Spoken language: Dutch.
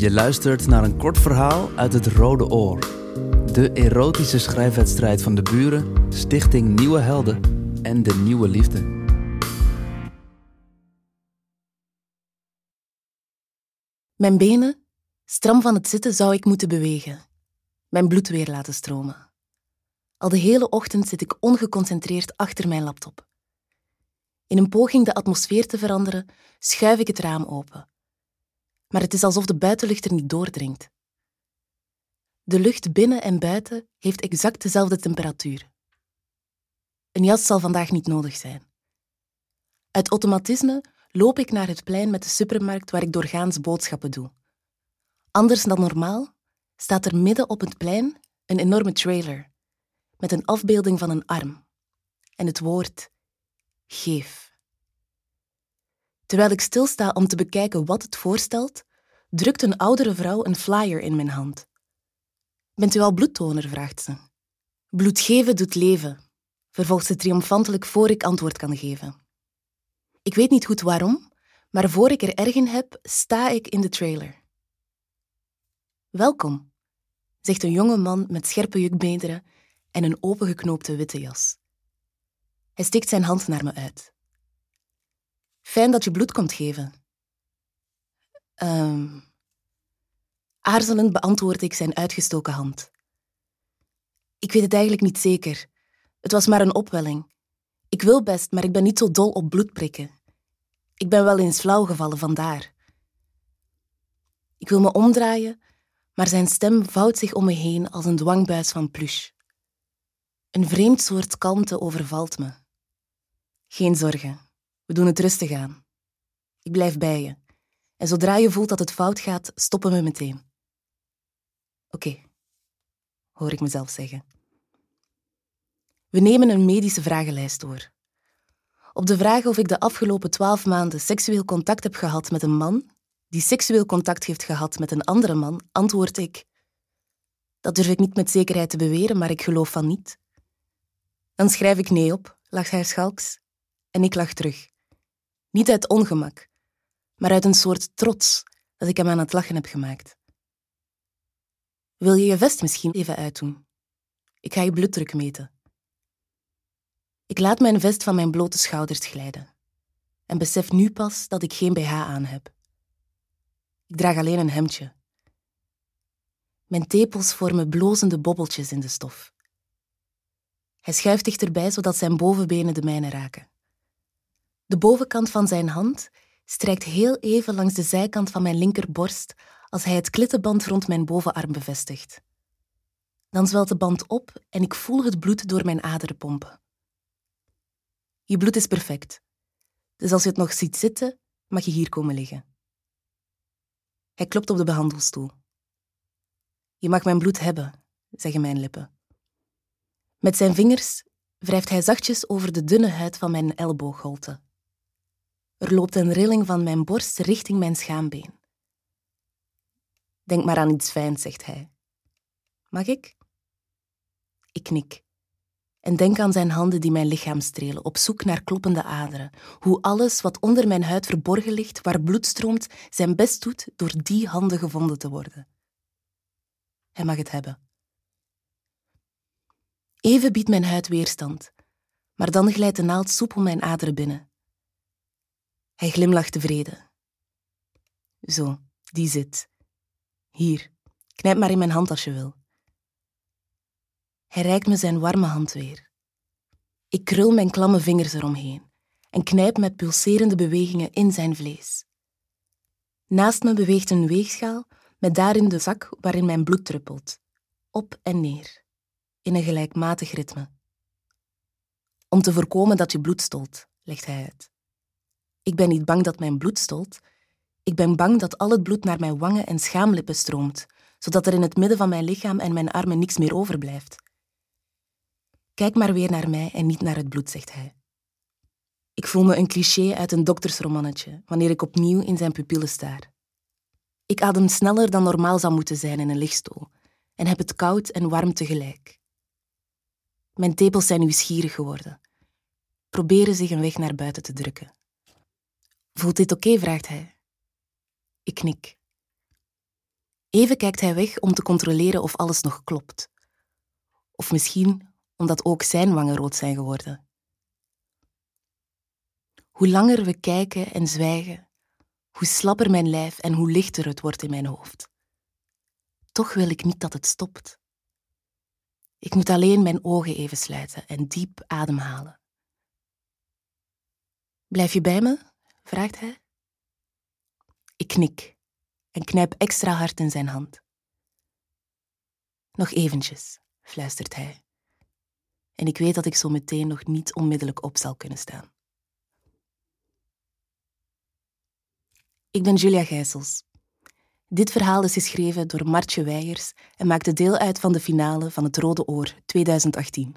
Je luistert naar een kort verhaal uit het Rode Oor. De erotische schrijfwedstrijd van de buren, Stichting Nieuwe Helden en de Nieuwe Liefde. Mijn benen, stram van het zitten, zou ik moeten bewegen. Mijn bloed weer laten stromen. Al de hele ochtend zit ik ongeconcentreerd achter mijn laptop. In een poging de atmosfeer te veranderen, schuif ik het raam open. Maar het is alsof de buitenlucht er niet doordringt. De lucht binnen en buiten heeft exact dezelfde temperatuur. Een jas zal vandaag niet nodig zijn. Uit automatisme loop ik naar het plein met de supermarkt waar ik doorgaans boodschappen doe. Anders dan normaal staat er midden op het plein een enorme trailer met een afbeelding van een arm en het woord geef. Terwijl ik stilsta om te bekijken wat het voorstelt, drukt een oudere vrouw een flyer in mijn hand. Bent u al bloedtoner? vraagt ze. Bloed geven doet leven, vervolgt ze triomfantelijk voor ik antwoord kan geven. Ik weet niet goed waarom, maar voor ik er erg in heb, sta ik in de trailer. Welkom, zegt een jonge man met scherpe jukbeenderen en een opengeknoopte witte jas. Hij steekt zijn hand naar me uit. Fijn dat je bloed komt geven. Um, aarzelend beantwoord ik zijn uitgestoken hand. Ik weet het eigenlijk niet zeker. Het was maar een opwelling. Ik wil best, maar ik ben niet zo dol op bloedprikken. Ik ben wel eens flauw gevallen vandaar. Ik wil me omdraaien, maar zijn stem vouwt zich om me heen als een dwangbuis van plush. Een vreemd soort kalmte overvalt me. Geen zorgen, we doen het rustig aan. Ik blijf bij je. En zodra je voelt dat het fout gaat, stoppen we meteen. Oké, hoor ik mezelf zeggen. We nemen een medische vragenlijst door. Op de vraag of ik de afgelopen twaalf maanden seksueel contact heb gehad met een man die seksueel contact heeft gehad met een andere man, antwoord ik: Dat durf ik niet met zekerheid te beweren, maar ik geloof van niet. Dan schrijf ik nee op, lacht hij schalks, en ik lach terug. Niet uit ongemak, maar uit een soort trots dat ik hem aan het lachen heb gemaakt. Wil je je vest misschien even uitdoen? Ik ga je bloeddruk meten. Ik laat mijn vest van mijn blote schouders glijden en besef nu pas dat ik geen BH aan heb. Ik draag alleen een hemdje. Mijn tepels vormen blozende bobbeltjes in de stof. Hij schuift dichterbij zodat zijn bovenbenen de mijne raken. De bovenkant van zijn hand strijkt heel even langs de zijkant van mijn linkerborst als hij het klittenband rond mijn bovenarm bevestigt. Dan zwelt de band op en ik voel het bloed door mijn aderen pompen. Je bloed is perfect, dus als je het nog ziet zitten, mag je hier komen liggen. Hij klopt op de behandelstoel. Je mag mijn bloed hebben, zeggen mijn lippen. Met zijn vingers wrijft hij zachtjes over de dunne huid van mijn elleboogholte. Er loopt een rilling van mijn borst richting mijn schaambeen. Denk maar aan iets fijns, zegt hij. Mag ik? Ik knik. En denk aan zijn handen die mijn lichaam strelen, op zoek naar kloppende aderen. Hoe alles wat onder mijn huid verborgen ligt, waar bloed stroomt, zijn best doet door die handen gevonden te worden. Hij mag het hebben. Even biedt mijn huid weerstand, maar dan glijdt de naald soepel mijn aderen binnen. Hij glimlacht tevreden. Zo, die zit. Hier, knijp maar in mijn hand als je wil. Hij reikt me zijn warme hand weer. Ik krul mijn klamme vingers eromheen en knijp met pulserende bewegingen in zijn vlees. Naast me beweegt een weegschaal met daarin de zak waarin mijn bloed druppelt, op en neer, in een gelijkmatig ritme. Om te voorkomen dat je bloed stolt, legt hij uit. Ik ben niet bang dat mijn bloed stolt, ik ben bang dat al het bloed naar mijn wangen en schaamlippen stroomt, zodat er in het midden van mijn lichaam en mijn armen niks meer overblijft. Kijk maar weer naar mij en niet naar het bloed, zegt hij. Ik voel me een cliché uit een doktersromannetje wanneer ik opnieuw in zijn pupillen staar. Ik adem sneller dan normaal zou moeten zijn in een lichtstoel en heb het koud en warm tegelijk. Mijn tepels zijn nieuwsgierig geworden, proberen zich een weg naar buiten te drukken. Voelt dit oké? vraagt hij. Ik knik. Even kijkt hij weg om te controleren of alles nog klopt. Of misschien omdat ook zijn wangen rood zijn geworden. Hoe langer we kijken en zwijgen, hoe slapper mijn lijf en hoe lichter het wordt in mijn hoofd. Toch wil ik niet dat het stopt. Ik moet alleen mijn ogen even sluiten en diep ademhalen. Blijf je bij me? Vraagt hij. Ik knik en knijp extra hard in zijn hand. Nog eventjes, fluistert hij. En ik weet dat ik zo meteen nog niet onmiddellijk op zal kunnen staan. Ik ben Julia Gijsels. Dit verhaal is geschreven door Martje Weijers en maakte deel uit van de finale van het Rode Oor 2018.